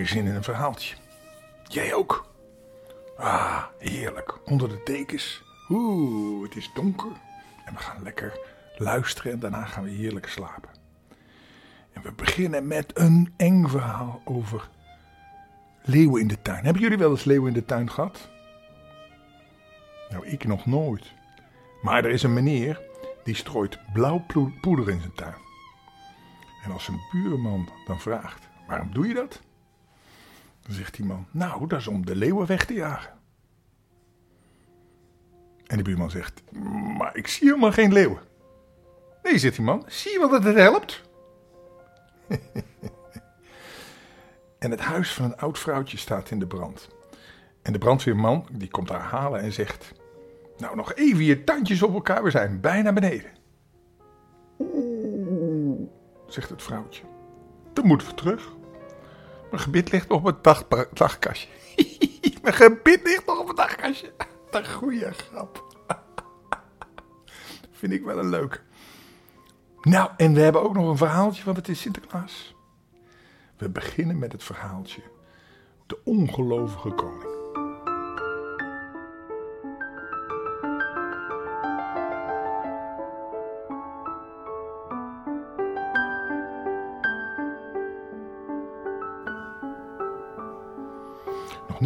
weer zin in een verhaaltje. Jij ook? Ah, heerlijk. Onder de dekens. Oeh, het is donker. En we gaan lekker luisteren en daarna gaan we heerlijk slapen. En we beginnen met een eng verhaal over leeuwen in de tuin. Hebben jullie wel eens leeuwen in de tuin gehad? Nou, ik nog nooit. Maar er is een meneer die strooit blauw poeder in zijn tuin. En als een buurman dan vraagt: waarom doe je dat? Dan zegt die man: Nou, dat is om de leeuwen weg te jagen. En de buurman zegt: Maar ik zie helemaal geen leeuwen. Nee, zegt die man: Zie je wel dat het helpt? en het huis van een oud vrouwtje staat in de brand. En de brandweerman die komt haar halen en zegt: Nou, nog even je tandjes op elkaar, we zijn bijna beneden. Oeh, zegt het vrouwtje. Dan moeten we terug. Mijn gebit ligt op het dag, dagkastje. Mijn gebit ligt nog op het dagkastje. Een goede grap. Vind ik wel een leuk. Nou, en we hebben ook nog een verhaaltje, want het is Sinterklaas. We beginnen met het verhaaltje. De ongelovige koning.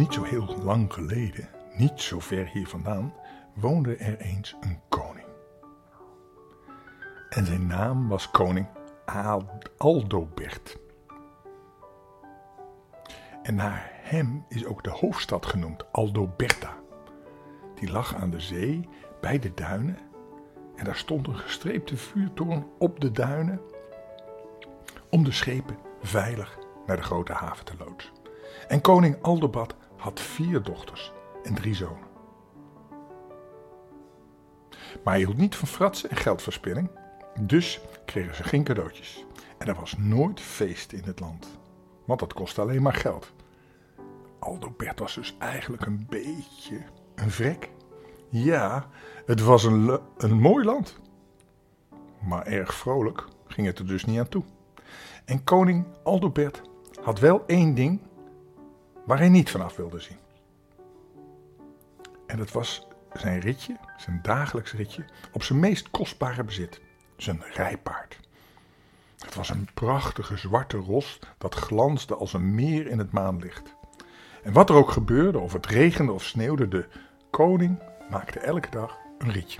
Niet zo heel lang geleden, niet zo ver hier vandaan, woonde er eens een koning. En zijn naam was koning Aldobert. En naar hem is ook de hoofdstad genoemd, Aldoberta. Die lag aan de zee, bij de duinen. En daar stond een gestreepte vuurtoren op de duinen om de schepen veilig naar de grote haven te loodsen. En koning Aldobad had vier dochters en drie zonen. Maar hij hield niet van fratsen en geldverspilling, dus kregen ze geen cadeautjes. En er was nooit feest in het land, want dat kostte alleen maar geld. Aldobert was dus eigenlijk een beetje een vrek. Ja, het was een, een mooi land. Maar erg vrolijk ging het er dus niet aan toe. En koning Aldobert had wel één ding waar hij niet vanaf wilde zien. En dat was zijn ritje, zijn dagelijks ritje, op zijn meest kostbare bezit, zijn rijpaard. Het was een prachtige zwarte ros dat glansde als een meer in het maanlicht. En wat er ook gebeurde, of het regende of sneeuwde, de koning maakte elke dag een ritje.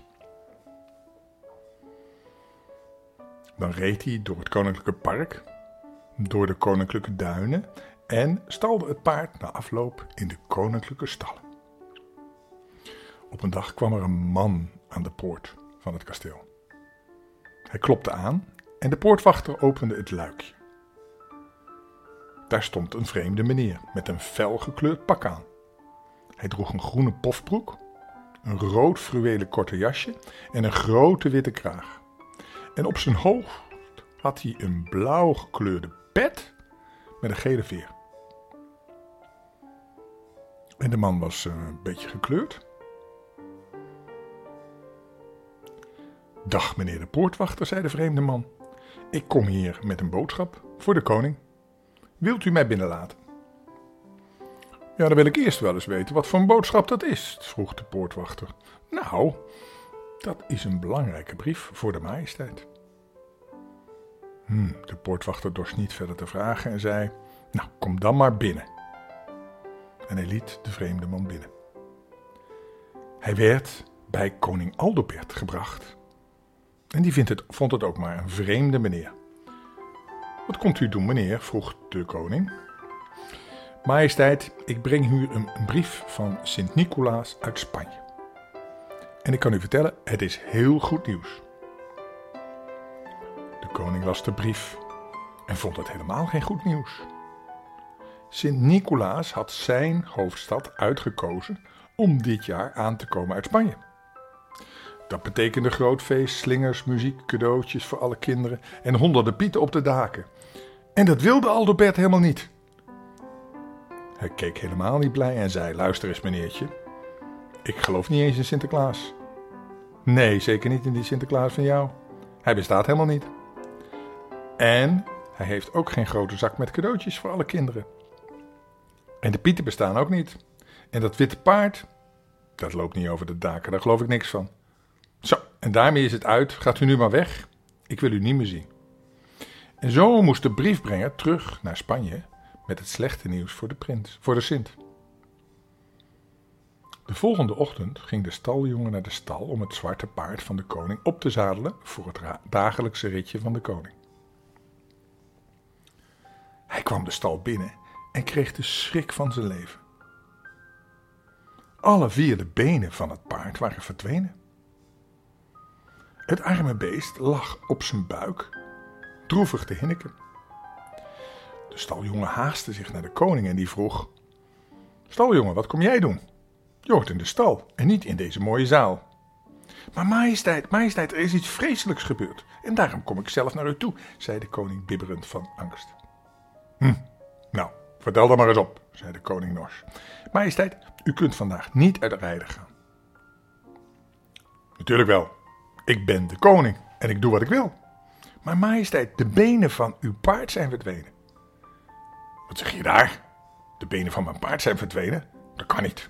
Dan reed hij door het koninklijke park, door de koninklijke duinen en stalde het paard na afloop in de koninklijke stallen. Op een dag kwam er een man aan de poort van het kasteel. Hij klopte aan en de poortwachter opende het luikje. Daar stond een vreemde meneer met een fel gekleurd pak aan. Hij droeg een groene pofbroek, een rood fluwelen korte jasje en een grote witte kraag. En op zijn hoofd had hij een blauw gekleurde pet met een gele veer. En de man was eh, een beetje gekleurd. Dag, meneer de poortwachter, zei de vreemde man. Ik kom hier met een boodschap voor de koning. Wilt u mij binnenlaten? Ja, dan wil ik eerst wel eens weten wat voor een boodschap dat is, vroeg de poortwachter. Nou, dat is een belangrijke brief voor de majesteit. Hm, de poortwachter dorst niet verder te vragen en zei: Nou, kom dan maar binnen en hij liet de vreemde man binnen. Hij werd bij koning Aldobert gebracht. En die vindt het, vond het ook maar een vreemde meneer. Wat komt u doen, meneer? vroeg de koning. Majesteit, ik breng u een brief van Sint Nicolaas uit Spanje. En ik kan u vertellen, het is heel goed nieuws. De koning las de brief en vond het helemaal geen goed nieuws. Sint Nicolaas had zijn hoofdstad uitgekozen om dit jaar aan te komen uit Spanje. Dat betekende groot feest, slingers, muziek, cadeautjes voor alle kinderen en honderden pieten op de daken. En dat wilde Aldobert helemaal niet. Hij keek helemaal niet blij en zei: Luister eens, meneertje. Ik geloof niet eens in Sinterklaas. Nee, zeker niet in die Sinterklaas van jou. Hij bestaat helemaal niet. En Hij heeft ook geen grote zak met cadeautjes voor alle kinderen. En de pieten bestaan ook niet. En dat witte paard, dat loopt niet over de daken, daar geloof ik niks van. Zo, en daarmee is het uit. Gaat u nu maar weg. Ik wil u niet meer zien. En zo moest de briefbrenger terug naar Spanje met het slechte nieuws voor de prins, voor de Sint. De volgende ochtend ging de staljongen naar de stal om het zwarte paard van de koning op te zadelen voor het dagelijkse ritje van de koning. Hij kwam de stal binnen en kreeg de schrik van zijn leven. Alle vier de benen van het paard waren verdwenen. Het arme beest lag op zijn buik, droevig te hinniken. De staljongen haastte zich naar de koning en die vroeg: Staljongen, wat kom jij doen? Je hoort in de stal en niet in deze mooie zaal. Maar majesteit, majesteit, er is iets vreselijks gebeurd en daarom kom ik zelf naar u toe, zei de koning bibberend van angst. Hm, nou, vertel dan maar eens op, zei de koning nors. Majesteit, u kunt vandaag niet uit de rijden gaan. Natuurlijk wel, ik ben de koning en ik doe wat ik wil. Maar majesteit, de benen van uw paard zijn verdwenen. Wat zeg je daar? De benen van mijn paard zijn verdwenen? Dat kan niet.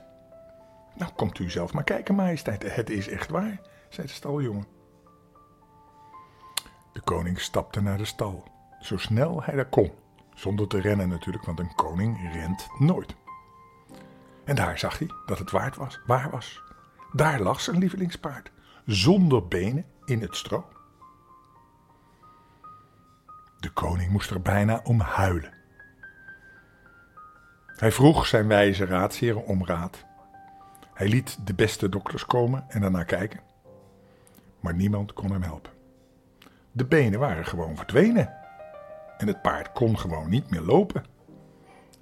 Nou, komt u zelf maar kijken, majesteit. Het is echt waar, zei de staljongen. De koning stapte naar de stal, zo snel hij daar kon. Zonder te rennen natuurlijk, want een koning rent nooit. En daar zag hij dat het was, waar was. Daar lag zijn lievelingspaard, zonder benen in het stro. De koning moest er bijna om huilen. Hij vroeg zijn wijze raadsheren om raad. Hij liet de beste dokters komen en daarna kijken. Maar niemand kon hem helpen. De benen waren gewoon verdwenen. En het paard kon gewoon niet meer lopen.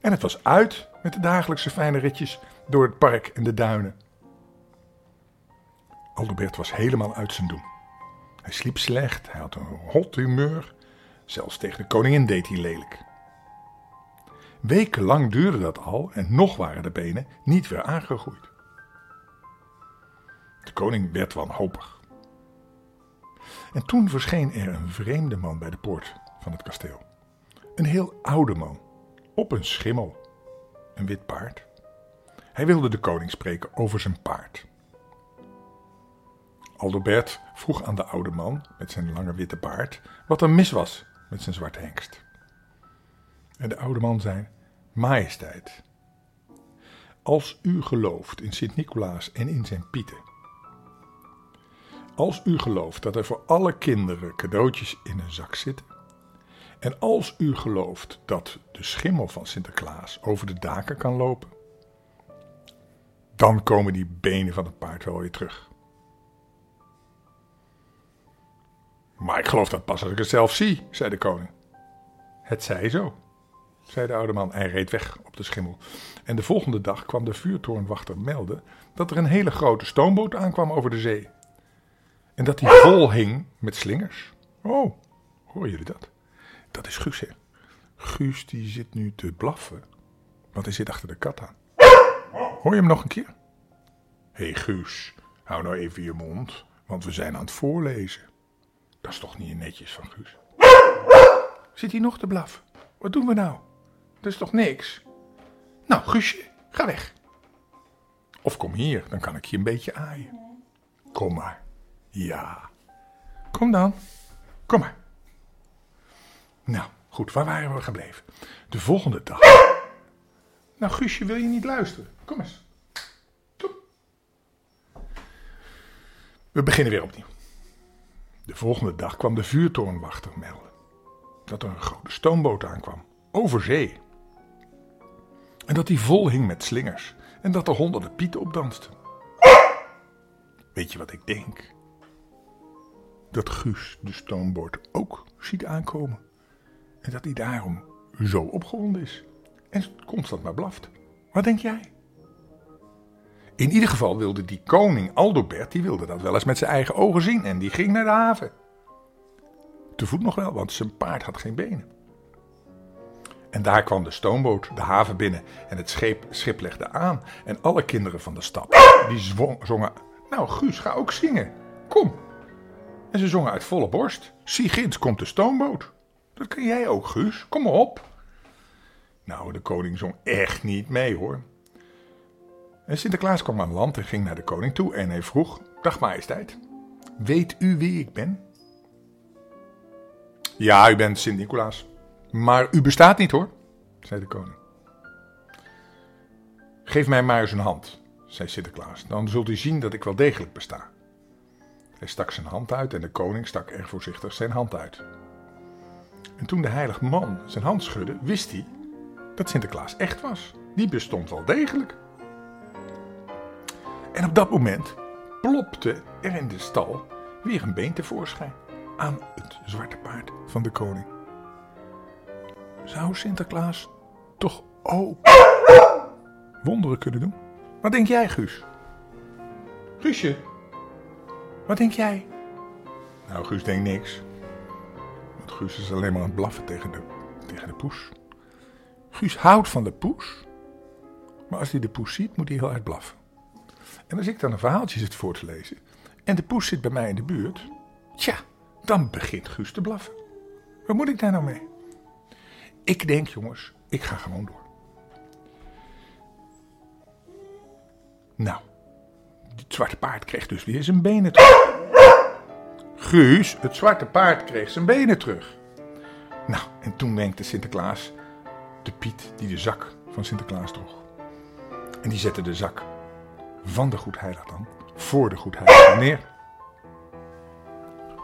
En het was uit met de dagelijkse fijne ritjes door het park en de duinen. Aldebert was helemaal uit zijn doen. Hij sliep slecht, hij had een hot humeur. Zelfs tegen de koningin deed hij lelijk. Wekenlang duurde dat al en nog waren de benen niet weer aangegroeid. De koning werd wanhopig. En toen verscheen er een vreemde man bij de poort van het kasteel. Een heel oude man, op een schimmel, een wit paard. Hij wilde de koning spreken over zijn paard. Aldebert vroeg aan de oude man met zijn lange witte baard wat er mis was met zijn zwarte hengst. En de oude man zei: Majesteit, als u gelooft in Sint-Nicolaas en in zijn pieten, als u gelooft dat er voor alle kinderen cadeautjes in een zak zitten, en als u gelooft dat de schimmel van Sinterklaas over de daken kan lopen, dan komen die benen van het paard wel weer terug. Maar ik geloof dat pas als ik het zelf zie, zei de koning. Het zij zo, zei de oude man en reed weg op de schimmel. En de volgende dag kwam de vuurtorenwachter melden dat er een hele grote stoomboot aankwam over de zee. En dat die vol hing met slingers. Oh, horen jullie dat? Dat is Guus, hè? Guus die zit nu te blaffen, want hij zit achter de kat aan. Hoor je hem nog een keer? Hé hey Guus, hou nou even je mond, want we zijn aan het voorlezen. Dat is toch niet netjes van Guus? Zit hij nog te blaffen? Wat doen we nou? Dat is toch niks? Nou, Guusje, ga weg. Of kom hier, dan kan ik je een beetje aaien. Kom maar. Ja. Kom dan. Kom maar. Nou, goed, waar waren we gebleven? De volgende dag. Nou, Guusje, wil je niet luisteren? Kom eens. We beginnen weer opnieuw. De volgende dag kwam de vuurtorenwachter melden dat er een grote stoomboot aankwam, over zee. En dat die vol hing met slingers en dat er honderden pieten op dansten. Weet je wat ik denk? Dat Guus de stoomboot ook ziet aankomen. En dat hij daarom zo opgewonden is. En constant maar blaft. Wat denk jij? In ieder geval wilde die koning Aldobert, die wilde dat wel eens met zijn eigen ogen zien. En die ging naar de haven. Te voet nog wel, want zijn paard had geen benen. En daar kwam de stoomboot de haven binnen en het schip, schip legde aan. En alle kinderen van de stad, die zongen... Nou, Guus, ga ook zingen. Kom. En ze zongen uit volle borst. Zie, ginds komt de stoomboot. Dat kun jij ook, Guus. Kom op. Nou, de koning zong echt niet mee hoor. En Sinterklaas kwam aan land en ging naar de koning toe en hij vroeg: Dag majesteit, weet u wie ik ben? Ja, u bent Sint-Nicolaas. Maar u bestaat niet hoor, zei de koning. Geef mij maar eens een hand, zei Sinterklaas. Dan zult u zien dat ik wel degelijk besta. Hij stak zijn hand uit en de koning stak erg voorzichtig zijn hand uit. En toen de heilige man zijn hand schudde, wist hij dat Sinterklaas echt was. Die bestond wel degelijk. En op dat moment plopte er in de stal weer een been tevoorschijn aan het zwarte paard van de koning. Zou Sinterklaas toch ook wonderen kunnen doen? Wat denk jij, Guus? Guusje, wat denk jij? Nou, Guus denkt niks. Guus is alleen maar aan het blaffen tegen de, tegen de poes. Guus houdt van de poes. Maar als hij de poes ziet, moet hij heel hard blaffen. En als ik dan een verhaaltje zit voor te lezen. En de poes zit bij mij in de buurt. Tja, dan begint Guus te blaffen. Wat moet ik daar nou mee? Ik denk, jongens, ik ga gewoon door. Nou, het zwarte paard kreeg dus weer zijn benen terug. Guus, het zwarte paard, kreeg zijn benen terug. Nou, en toen wenkte Sinterklaas de Piet die de zak van Sinterklaas droeg. En die zette de zak van de goedheilig dan voor de goedheilig neer.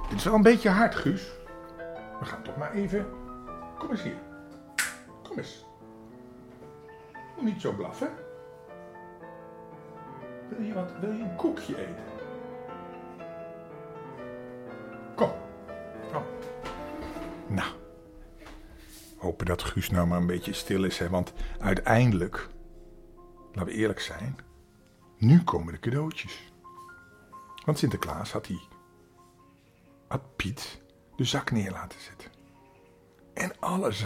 Dit is wel een beetje hard, Guus. We gaan toch maar even. Kom eens hier. Kom eens. Niet zo blaffen. Wil je, wat, wil je een koekje eten? Hopen dat Guus nou maar een beetje stil is, hè? want uiteindelijk, laten we eerlijk zijn, nu komen de cadeautjes. Want Sinterklaas had die, had Piet de zak neer laten zetten. En alles,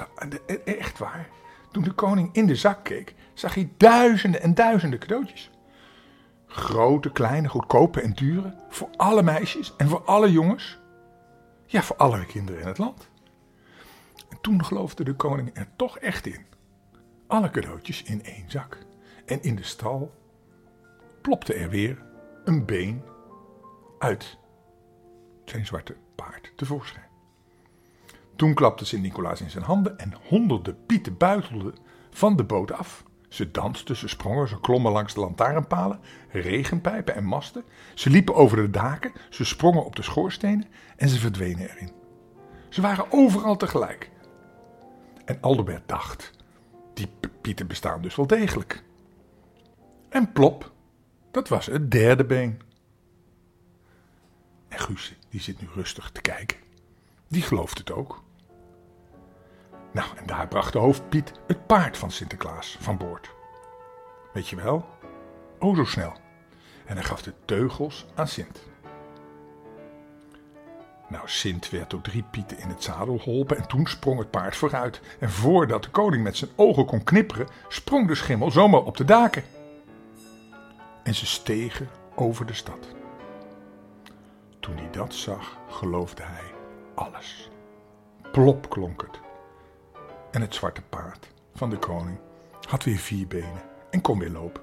echt waar, toen de koning in de zak keek, zag hij duizenden en duizenden cadeautjes. Grote, kleine, goedkope en dure. Voor alle meisjes en voor alle jongens. Ja, voor alle kinderen in het land. En toen geloofde de koning er toch echt in. Alle cadeautjes in één zak. En in de stal plopte er weer een been uit zijn zwarte paard tevoorschijn. Toen klapte Sint-Nicolaas in zijn handen en honderden pieten buitelden van de boot af. Ze dansten, ze sprongen, ze klommen langs de lantaarnpalen, regenpijpen en masten. Ze liepen over de daken, ze sprongen op de schoorstenen en ze verdwenen erin. Ze waren overal tegelijk. En Aldebert dacht, die pieten bestaan dus wel degelijk. En plop, dat was het derde been. En Guus, die zit nu rustig te kijken. Die gelooft het ook. Nou, en daar bracht de hoofdpiet het paard van Sinterklaas van boord. Weet je wel? O, zo snel. En hij gaf de teugels aan Sint. Nou, Sint werd door drie pieten in het zadel geholpen en toen sprong het paard vooruit. En voordat de koning met zijn ogen kon knipperen, sprong de schimmel zomaar op de daken. En ze stegen over de stad. Toen hij dat zag, geloofde hij alles. Plop klonk het. En het zwarte paard van de koning had weer vier benen en kon weer lopen.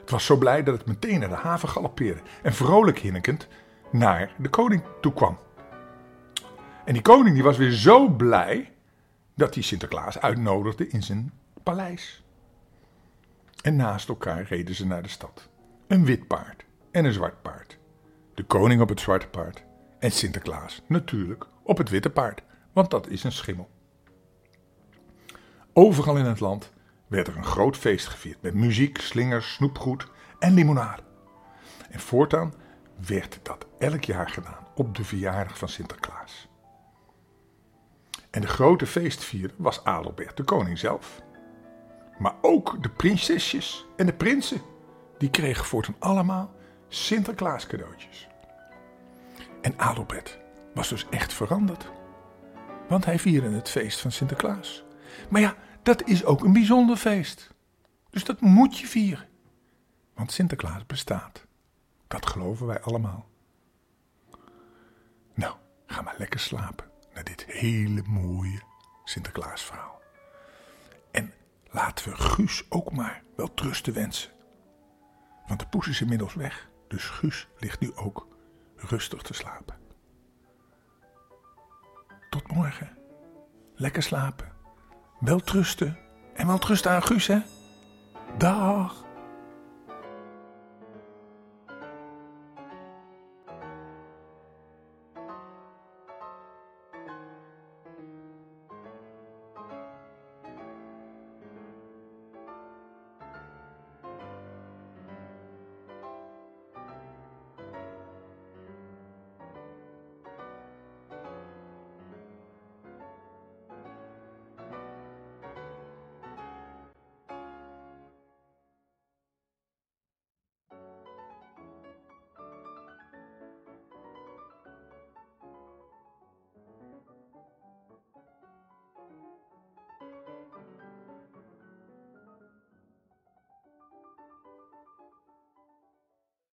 Het was zo blij dat het meteen naar de haven galoppeerde en vrolijk hinnikend naar de koning toe kwam. En die koning die was weer zo blij dat hij Sinterklaas uitnodigde in zijn paleis. En naast elkaar reden ze naar de stad. Een wit paard en een zwart paard. De koning op het zwarte paard en Sinterklaas natuurlijk op het witte paard, want dat is een schimmel. Overal in het land werd er een groot feest gevierd met muziek, slingers, snoepgoed en limonade. En voortaan werd dat elk jaar gedaan op de verjaardag van Sinterklaas. En de grote feestvierder was Adelbert, de koning zelf. Maar ook de prinsesjes en de prinsen, die kregen voortaan allemaal Sinterklaas cadeautjes. En Adelbert was dus echt veranderd. Want hij vierde het feest van Sinterklaas. Maar ja, dat is ook een bijzonder feest. Dus dat moet je vieren. Want Sinterklaas bestaat. Dat geloven wij allemaal. Nou, ga maar lekker slapen. naar dit hele mooie Sinterklaasverhaal. En laten we Guus ook maar wel trusten wensen. Want de poes is inmiddels weg, dus Guus ligt nu ook rustig te slapen. Tot morgen. Lekker slapen. Wel trusten. En wel trusten aan Guus, hè? Dag.